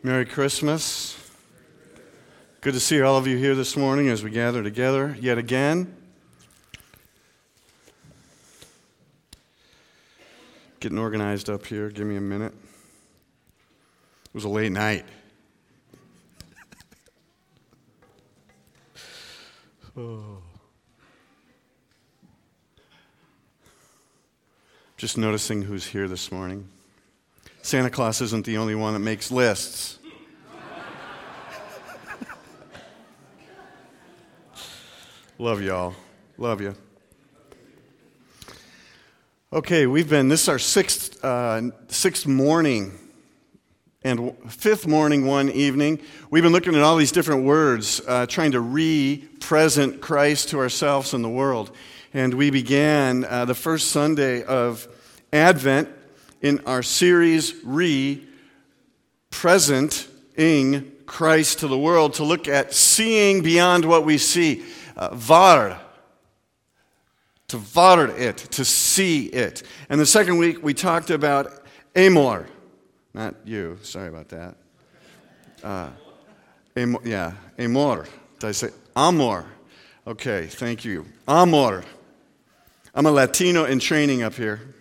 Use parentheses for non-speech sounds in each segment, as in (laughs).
Merry Christmas. Good to see all of you here this morning as we gather together yet again. Getting organized up here. Give me a minute. It was a late night. (laughs) oh. Just noticing who's here this morning. Santa Claus isn't the only one that makes lists. Love y'all. Love you. Okay, we've been, this is our sixth, uh, sixth morning and fifth morning one evening. We've been looking at all these different words, uh, trying to re present Christ to ourselves and the world. And we began uh, the first Sunday of Advent in our series, Re Presenting Christ to the World, to look at seeing beyond what we see. Uh, var, to var it, to see it. And the second week we talked about amor. Not you, sorry about that. Uh, amor, yeah, amor. Did I say amor? Okay, thank you. Amor. I'm a Latino in training up here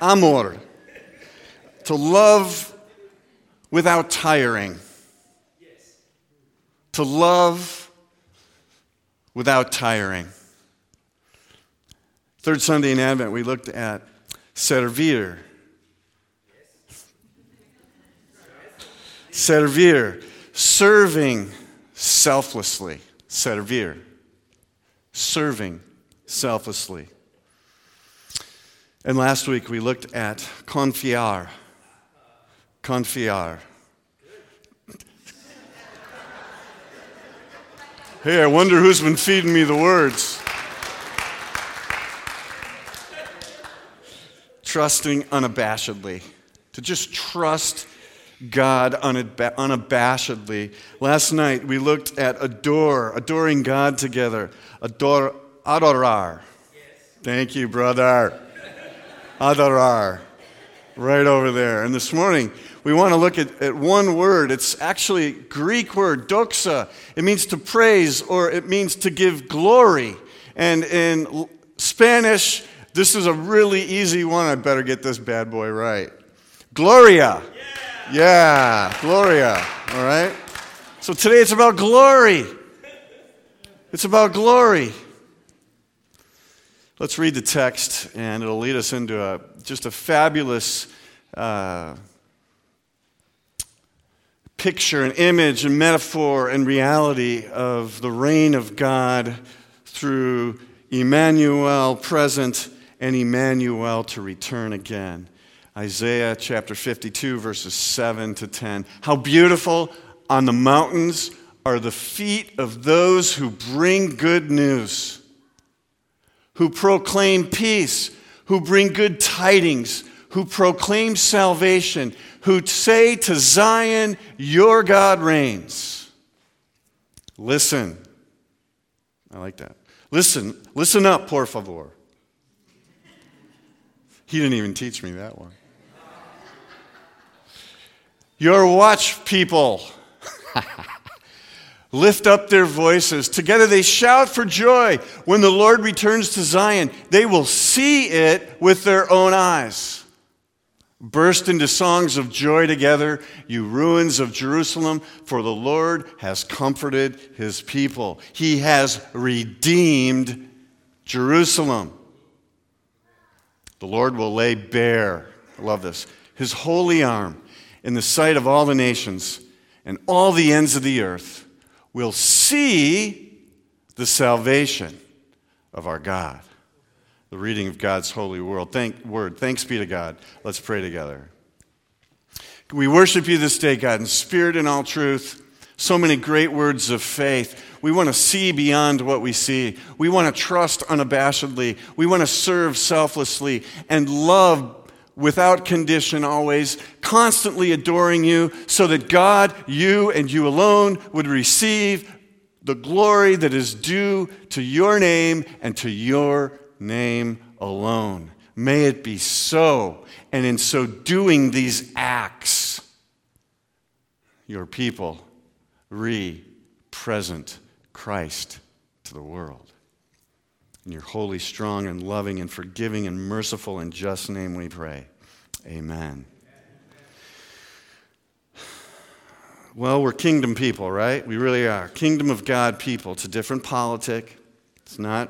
amor, to love without tiring, Yes. to love without tiring. Third Sunday in Advent, we looked at servir. Servir, serving selflessly. Servir, serving selflessly. And last week we looked at confiar. Confiar. Hey, I wonder who's been feeding me the words. Trusting unabashedly. To just trust God unabashedly. Last night we looked at adore, adoring God together. Adore, adorar. Thank you, brother. Adorar. Right over there. And this morning, we want to look at, at one word. It's actually Greek word, doxa. It means to praise or it means to give glory. And in Spanish, this is a really easy one. I better get this bad boy right. Gloria. Yeah, yeah Gloria. All right? So today it's about glory. It's about glory. Let's read the text, and it'll lead us into a, just a fabulous uh, picture, an image, a metaphor, and reality of the reign of God through Emmanuel present and Emmanuel to return again. Isaiah chapter 52, verses 7 to 10. How beautiful on the mountains are the feet of those who bring good news who proclaim peace, who bring good tidings, who proclaim salvation, who say to Zion, Your God reigns. Listen. I like that. Listen, listen up, por favor. He didn't even teach me that one. Your watch people. (laughs) lift up their voices. Together they shout for joy when the Lord returns to Zion. They will see it with their own eyes. Burst into songs of joy together, you ruins of Jerusalem, for the Lord has comforted his people. He has redeemed Jerusalem. The Lord will lay bare, I love this, his holy arm in the sight of all the nations and all the ends of the earth will see the salvation of our God. The reading of God's holy word. Thank, word. Thanks be to God. Let's pray together. We worship you this day, God, in spirit and all truth. So many great words of faith. We want to see beyond what we see. We want to trust unabashedly. We want to serve selflessly and love without condition always, constantly adoring you, so that God, you, and you alone would receive the glory that is due to your name and to your name alone. May it be so. And in so doing these acts, your people re present Christ to the world. In your holy, strong, and loving, and forgiving, and merciful, and just name we pray. Amen. Well, we're kingdom people, right? We really are. Kingdom of God people. It's a different politic. It's not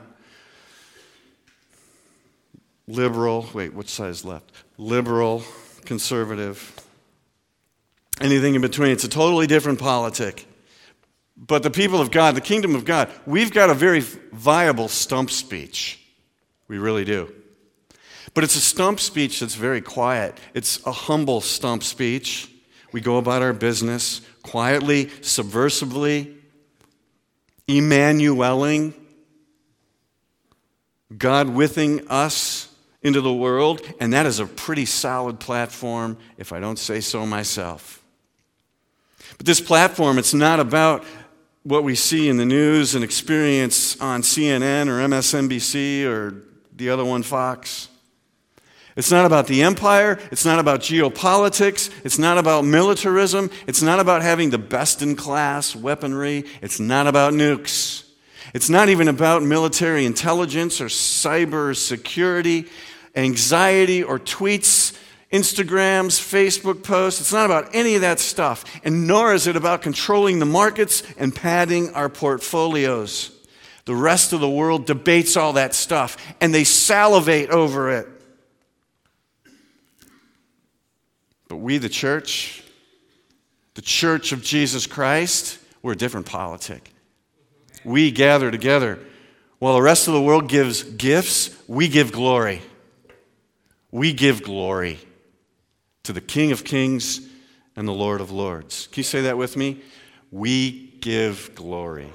liberal. Wait, which side is left? Liberal, conservative, anything in between. It's a totally different politic. But the people of God, the kingdom of God, we've got a very viable stump speech. We really do. But it's a stump speech that's very quiet. It's a humble stump speech. We go about our business quietly, subversively, Emmanueling, God withing us into the world, and that is a pretty solid platform, if I don't say so myself. But this platform, it's not about what we see in the news and experience on CNN or MSNBC or the other one, Fox. It's not about the empire. It's not about geopolitics. It's not about militarism. It's not about having the best in class weaponry. It's not about nukes. It's not even about military intelligence or cyber security, anxiety, or tweets Instagrams, Facebook posts. It's not about any of that stuff. And nor is it about controlling the markets and padding our portfolios. The rest of the world debates all that stuff and they salivate over it. But we, the church, the church of Jesus Christ, we're a different politic. We gather together. While the rest of the world gives gifts, we give glory. We give glory to the King of Kings and the Lord of Lords. Can you say that with me? We give glory.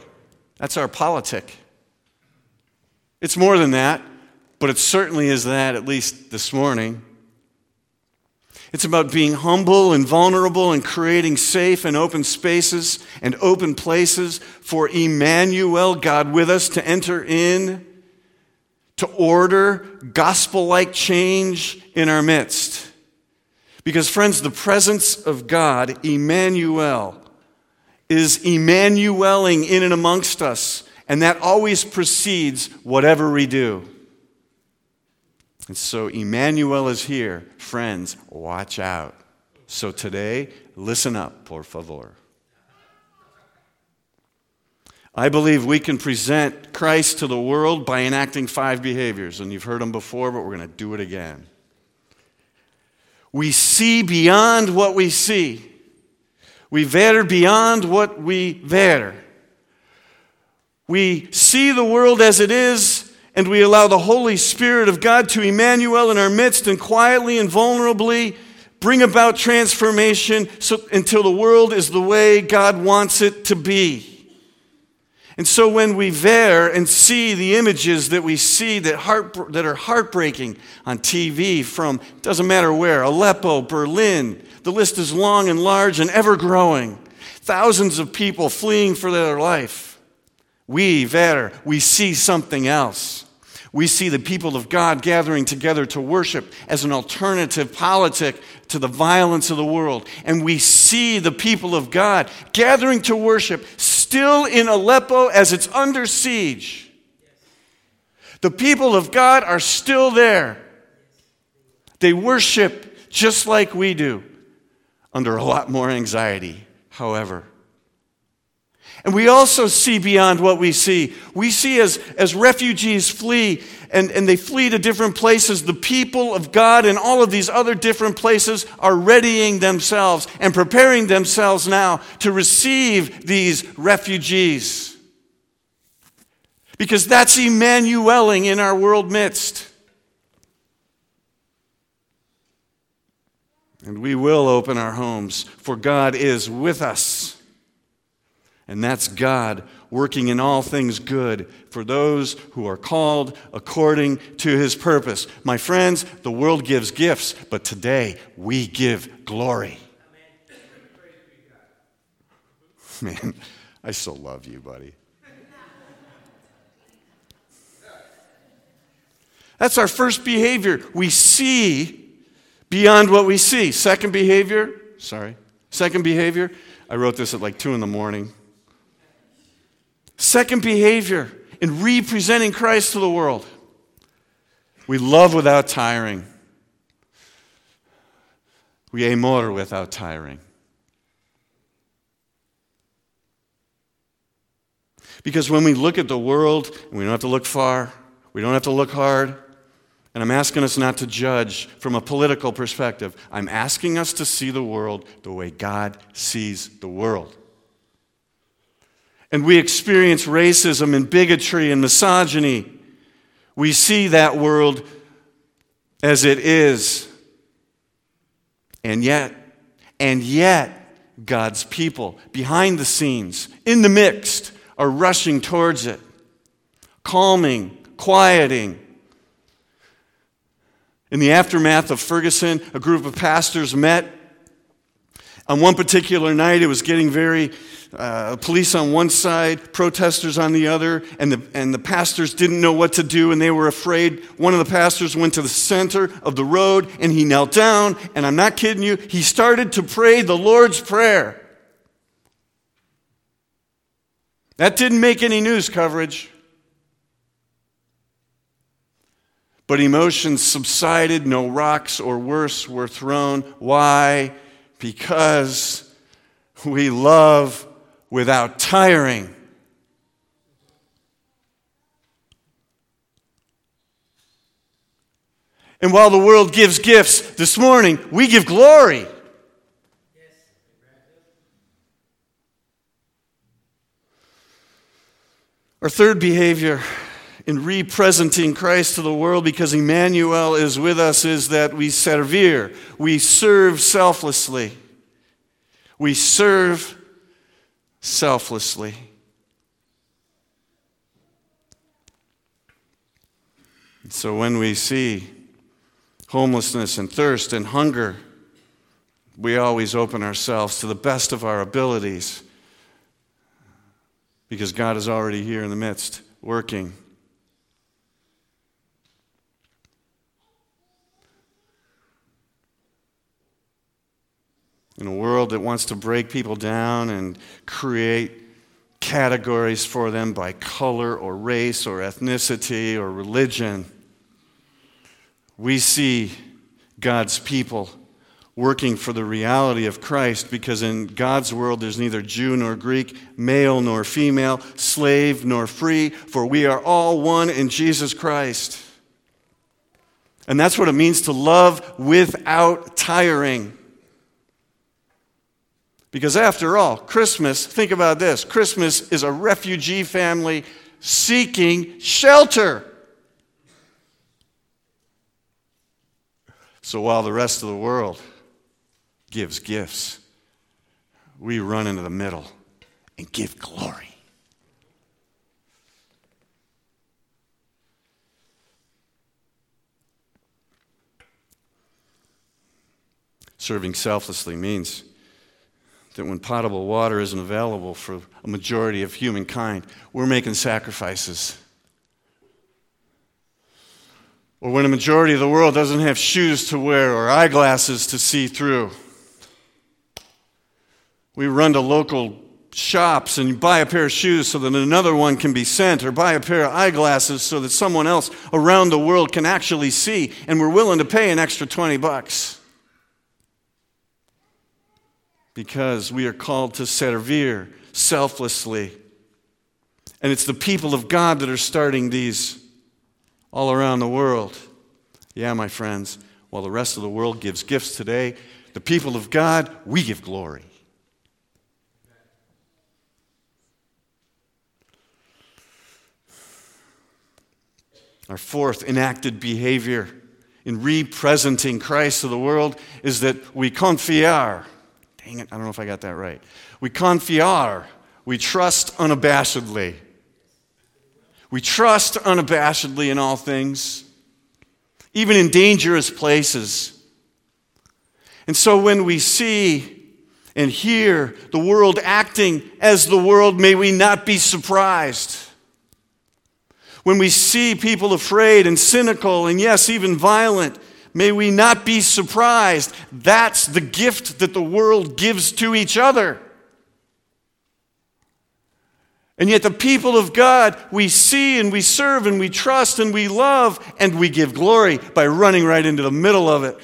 That's our politic. It's more than that, but it certainly is that, at least this morning. It's about being humble and vulnerable and creating safe and open spaces and open places for Emmanuel, God with us, to enter in, to order gospel like change in our midst. Because, friends, the presence of God, Emmanuel, is Emmanueling in and amongst us, and that always precedes whatever we do. And so, Emmanuel is here. Friends, watch out. So, today, listen up, por favor. I believe we can present Christ to the world by enacting five behaviors, and you've heard them before, but we're going to do it again. We see beyond what we see. We vetter beyond what we vetter. We see the world as it is, and we allow the Holy Spirit of God to Emmanuel in our midst and quietly and vulnerably bring about transformation so, until the world is the way God wants it to be. And so when we there and see the images that we see that, heart, that are heartbreaking on TV from, doesn't matter where, Aleppo, Berlin, the list is long and large and ever growing. Thousands of people fleeing for their life. We there, we see something else. We see the people of God gathering together to worship as an alternative politic to the violence of the world. And we see the people of God gathering to worship still in Aleppo as it's under siege. The people of God are still there. They worship just like we do, under a lot more anxiety, however. And we also see beyond what we see. We see as, as refugees flee and, and they flee to different places, the people of God in all of these other different places are readying themselves and preparing themselves now to receive these refugees. Because that's Emmanueling in our world midst. And we will open our homes, for God is with us. And that's God working in all things good for those who are called according to his purpose. My friends, the world gives gifts, but today we give glory. Man, I so love you, buddy. That's our first behavior. We see beyond what we see. Second behavior, sorry. Second behavior, I wrote this at like 2 in the morning. Second behavior in representing Christ to the world. We love without tiring. We amor without tiring. Because when we look at the world, and we don't have to look far, we don't have to look hard, and I'm asking us not to judge from a political perspective. I'm asking us to see the world the way God sees the world. And we experience racism and bigotry and misogyny. We see that world as it is. And yet, and yet, God's people behind the scenes, in the mix, are rushing towards it, calming, quieting. In the aftermath of Ferguson, a group of pastors met. On one particular night, it was getting very uh, police on one side, protesters on the other, and the, and the pastors didn't know what to do and they were afraid. One of the pastors went to the center of the road and he knelt down, and I'm not kidding you, he started to pray the Lord's Prayer. That didn't make any news coverage. But emotions subsided, no rocks or worse were thrown. Why? Because we love without tiring. And while the world gives gifts this morning, we give glory. Our third behavior in representing Christ to the world because Emmanuel is with us is that we servir. We serve selflessly. We serve selflessly. So when we see homelessness and thirst and hunger, we always open ourselves to the best of our abilities because God is already here in the midst, working. In a world that wants to break people down and create categories for them by color or race or ethnicity or religion, we see God's people working for the reality of Christ because in God's world there's neither Jew nor Greek, male nor female, slave nor free, for we are all one in Jesus Christ. And that's what it means to love without tiring. Because after all, Christmas, think about this Christmas is a refugee family seeking shelter. So while the rest of the world gives gifts, we run into the middle and give glory. Serving selflessly means that when potable water isn't available for a majority of humankind, we're making sacrifices. Or when a majority of the world doesn't have shoes to wear or eyeglasses to see through, we run to local shops and buy a pair of shoes so that another one can be sent, or buy a pair of eyeglasses so that someone else around the world can actually see, and we're willing to pay an extra 20 bucks. Because we are called to servir selflessly. And it's the people of God that are starting these all around the world. Yeah, my friends, while the rest of the world gives gifts today, the people of God, we give glory. Our fourth enacted behavior in representing Christ to the world is that we confiar. Dang it, I don't know if I got that right. We confiar. We trust unabashedly. We trust unabashedly in all things, even in dangerous places. And so when we see and hear the world acting as the world, may we not be surprised. When we see people afraid and cynical and, yes, even violent, May we not be surprised. That's the gift that the world gives to each other. And yet, the people of God, we see and we serve and we trust and we love and we give glory by running right into the middle of it.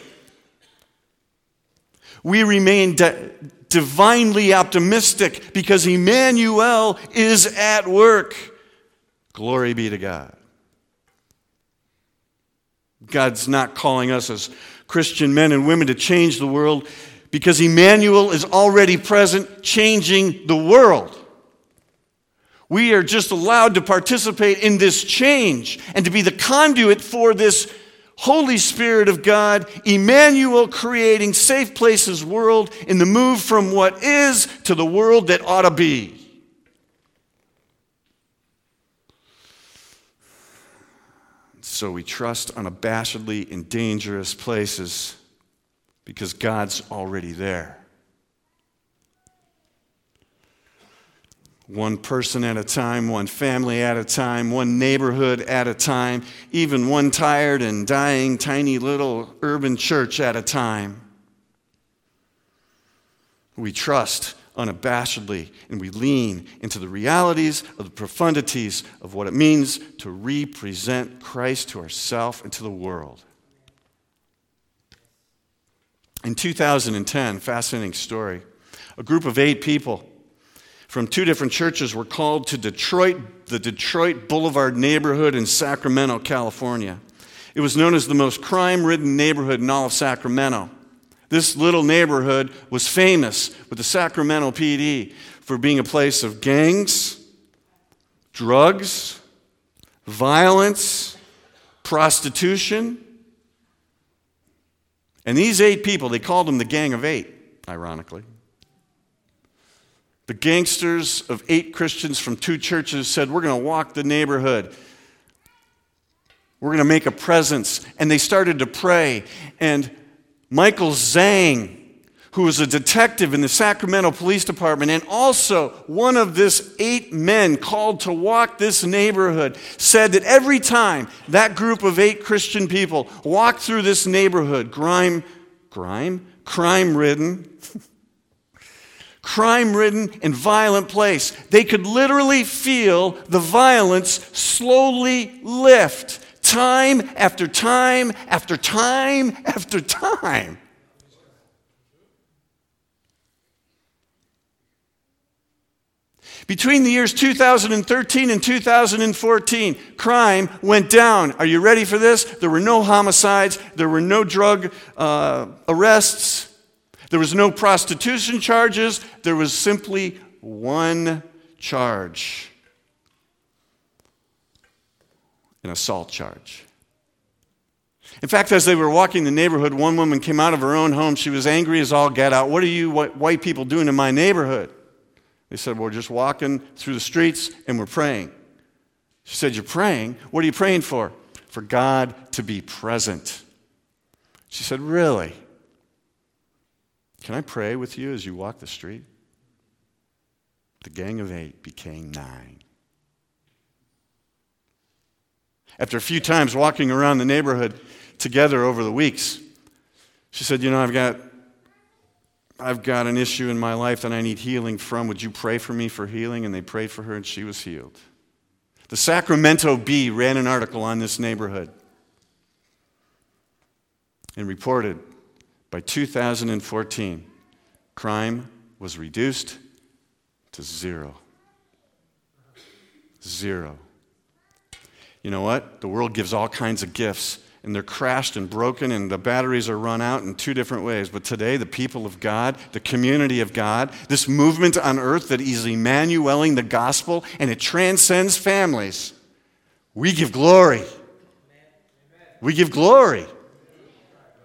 We remain di- divinely optimistic because Emmanuel is at work. Glory be to God. God's not calling us as Christian men and women to change the world because Emmanuel is already present, changing the world. We are just allowed to participate in this change and to be the conduit for this Holy Spirit of God, Emmanuel creating safe places world in the move from what is to the world that ought to be. So we trust unabashedly in dangerous places because God's already there. One person at a time, one family at a time, one neighborhood at a time, even one tired and dying tiny little urban church at a time. We trust unabashedly, and we lean into the realities of the profundities of what it means to represent Christ to ourselves and to the world. In 2010, fascinating story, a group of eight people from two different churches were called to Detroit, the Detroit Boulevard neighborhood in Sacramento, California. It was known as the most crime ridden neighborhood in all of Sacramento. This little neighborhood was famous with the Sacramento PD for being a place of gangs, drugs, violence, prostitution. And these eight people, they called them the Gang of Eight, ironically. The gangsters of eight Christians from two churches said, We're going to walk the neighborhood. We're going to make a presence. And they started to pray. And Michael Zhang, who was a detective in the Sacramento Police Department and also one of this eight men called to walk this neighborhood, said that every time that group of eight Christian people walked through this neighborhood, grime, grime, crime ridden, (laughs) crime ridden and violent place, they could literally feel the violence slowly lift time after time after time after time. Between the years 2013 and 2014, crime went down. Are you ready for this? There were no homicides, there were no drug uh, arrests, there was no prostitution charges, there was simply one charge an assault charge. In fact, as they were walking the neighborhood, one woman came out of her own home. She was angry as all get out. What are you white people doing in my neighborhood? They said, We're just walking through the streets and we're praying. She said, You're praying? What are you praying for? For God to be present. She said, Really? Can I pray with you as you walk the street? The gang of eight became nine. After a few times walking around the neighborhood together over the weeks, she said, You know, I've got, I've got an issue in my life that I need healing from. Would you pray for me for healing? And they prayed for her, and she was healed. The Sacramento Bee ran an article on this neighborhood and reported by 2014, crime was reduced to zero. Zero. You know what? The world gives all kinds of gifts, and they're crashed and broken, and the batteries are run out in two different ways. But today, the people of God, the community of God, this movement on earth that is Emmanueling the gospel, and it transcends families, we give glory. We give glory.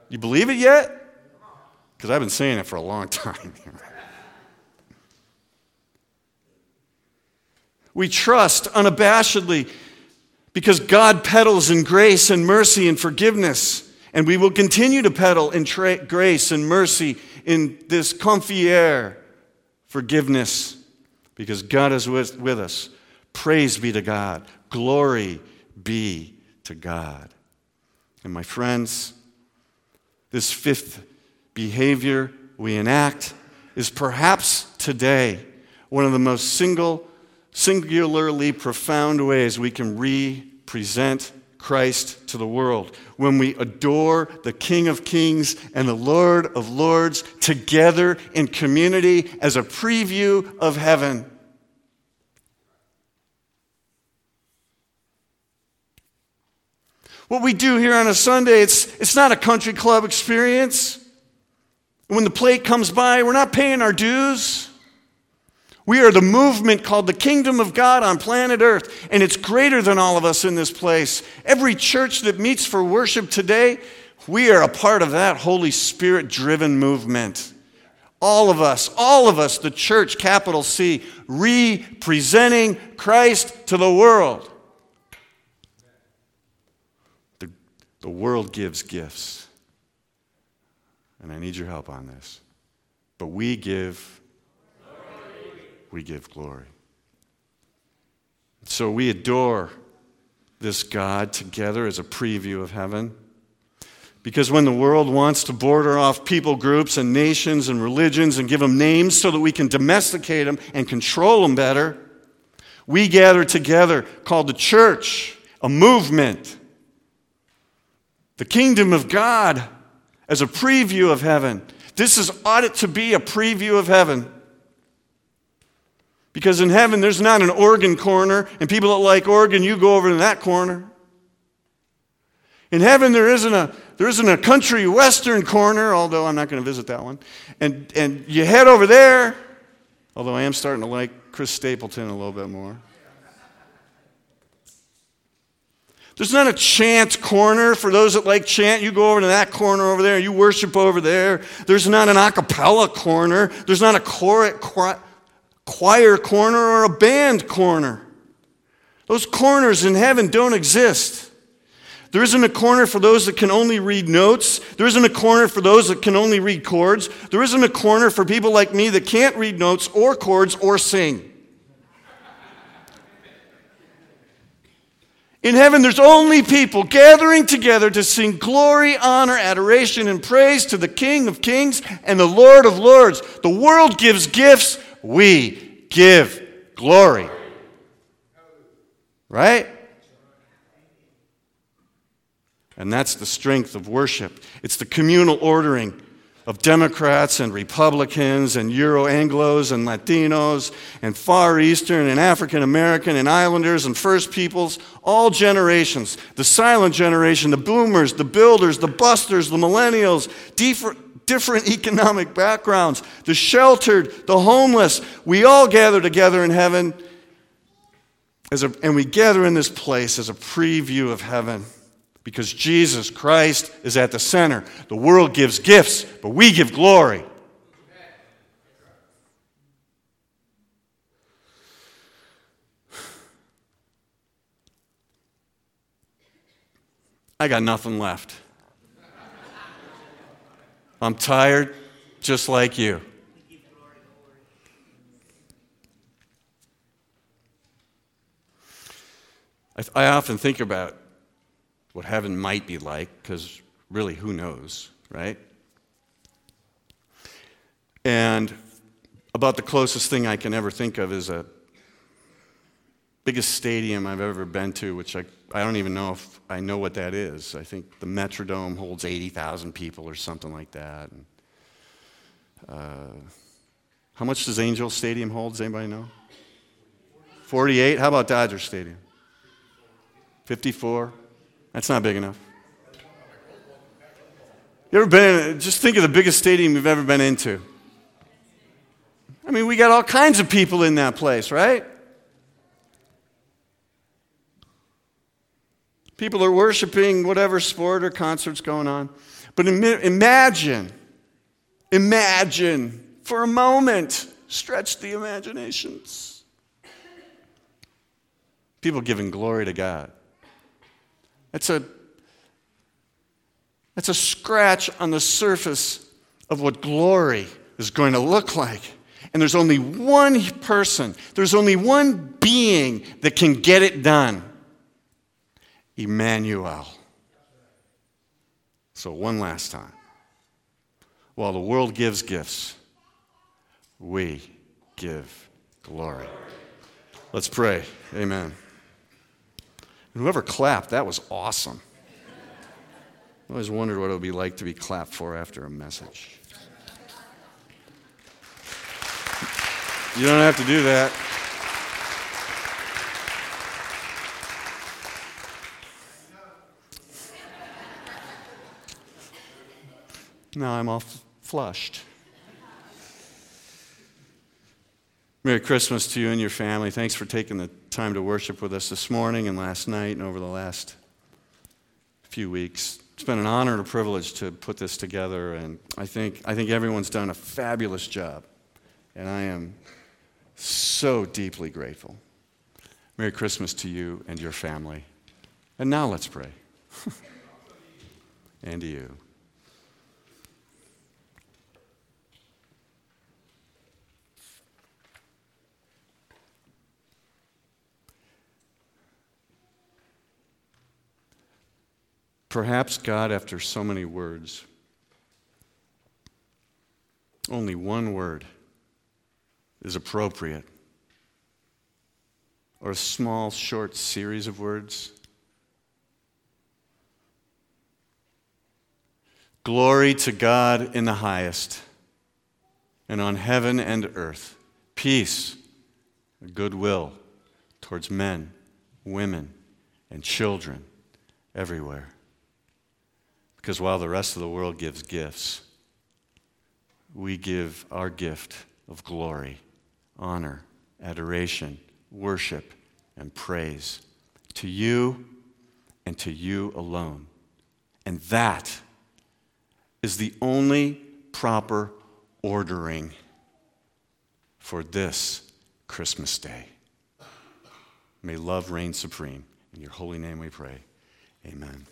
You believe it yet? Because I've been saying it for a long (laughs) time. we trust unabashedly because God peddles in grace and mercy and forgiveness. And we will continue to peddle in tra- grace and mercy in this comfy air, forgiveness, because God is with, with us. Praise be to God. Glory be to God. And my friends, this fifth behavior we enact is perhaps today one of the most single, singularly profound ways we can represent Christ to the world. When we adore the King of Kings and the Lord of Lords together in community as a preview of heaven. What we do here on a Sunday, it's, it's not a country club experience. When the plate comes by, we're not paying our dues. We are the movement called the kingdom of God on planet Earth, and it's greater than all of us in this place. Every church that meets for worship today, we are a part of that Holy Spirit driven movement. All of us, all of us, the church, capital C, representing Christ to the world. The, the world gives gifts, and I need your help on this. But we give we give glory. So we adore this God together as a preview of heaven. Because when the world wants to border off people groups and nations and religions and give them names so that we can domesticate them and control them better, we gather together called the church, a movement, the kingdom of God as a preview of heaven. This is ought it to be a preview of heaven. Because in heaven, there's not an organ corner, and people that like organ, you go over to that corner. In heaven, there isn't a, there isn't a country western corner, although I'm not going to visit that one. And, and you head over there, although I am starting to like Chris Stapleton a little bit more. There's not a chant corner for those that like chant. You go over to that corner over there, you worship over there. There's not an a cappella corner. There's not a chorus choir corner or a band corner. Those corners in heaven don't exist. There isn't a corner for those that can only read notes. There isn't a corner for those that can only read chords. There isn't a corner for people like me that can't read notes or chords or sing. In heaven, there's only people gathering together to sing glory, honor, adoration, and praise to the King of Kings and the Lord of Lords. The world gives gifts, we give glory. Right? And that's the strength of worship. It's the communal ordering of Democrats and Republicans and Euro Anglos and Latinos and Far Eastern and African American and Islanders and First Peoples, all generations. The silent generation, the boomers, the builders, the busters, the millennials, different economic backgrounds, the sheltered, the homeless. We all gather together in heaven, as a, and we gather in this place as a preview of heaven because Jesus Christ is at the center. The world gives gifts, but we give glory. I got nothing left. I'm tired, just like you. I, often think about what heaven might be like, because really, who knows, right? And about the closest thing I can ever think of is a biggest stadium I've ever been to, which I, I don't even know if I know what that is. I think the Metrodome holds 80,000 people or something like that. And, uh, how much does Angel Stadium hold? Does anybody know? 48? How about Dodger Stadium? 54? That's not big enough. You ever been just think of the biggest stadium you've ever been into. I mean, we got all kinds of people in that place, right? People are worshiping whatever sport or concert's going on. But imagine, imagine for a moment, stretch the imaginations. People giving glory to God. That's a, that's a scratch on the surface of what glory is going to look like. And there's only one person, there's only one being that can get it done. Emmanuel. So, one last time While the world gives gifts, we give glory. Let's pray. Amen. And whoever clapped, that was awesome. I always wondered what it would be like to be clapped for after a message. You don't have to do that. Now I'm all flushed. Merry Christmas to you and your family. Thanks for taking the time to worship with us this morning and last night and over the last few weeks. It's been an honor and a privilege to put this together, and I think, I think everyone's done a fabulous job. And I am so deeply grateful. Merry Christmas to you and your family. And now let's pray. (laughs) and to you. Perhaps God, after so many words, only one word is appropriate, or a small, short series of words. Glory to God in the highest, and on heaven and earth, peace, goodwill towards men, women, and children everywhere. Because while the rest of the world gives gifts, we give our gift of glory, honor, adoration, worship, and praise to you and to you alone. And that is the only proper ordering for this Christmas day. May love reign supreme. In your holy name we pray. Amen.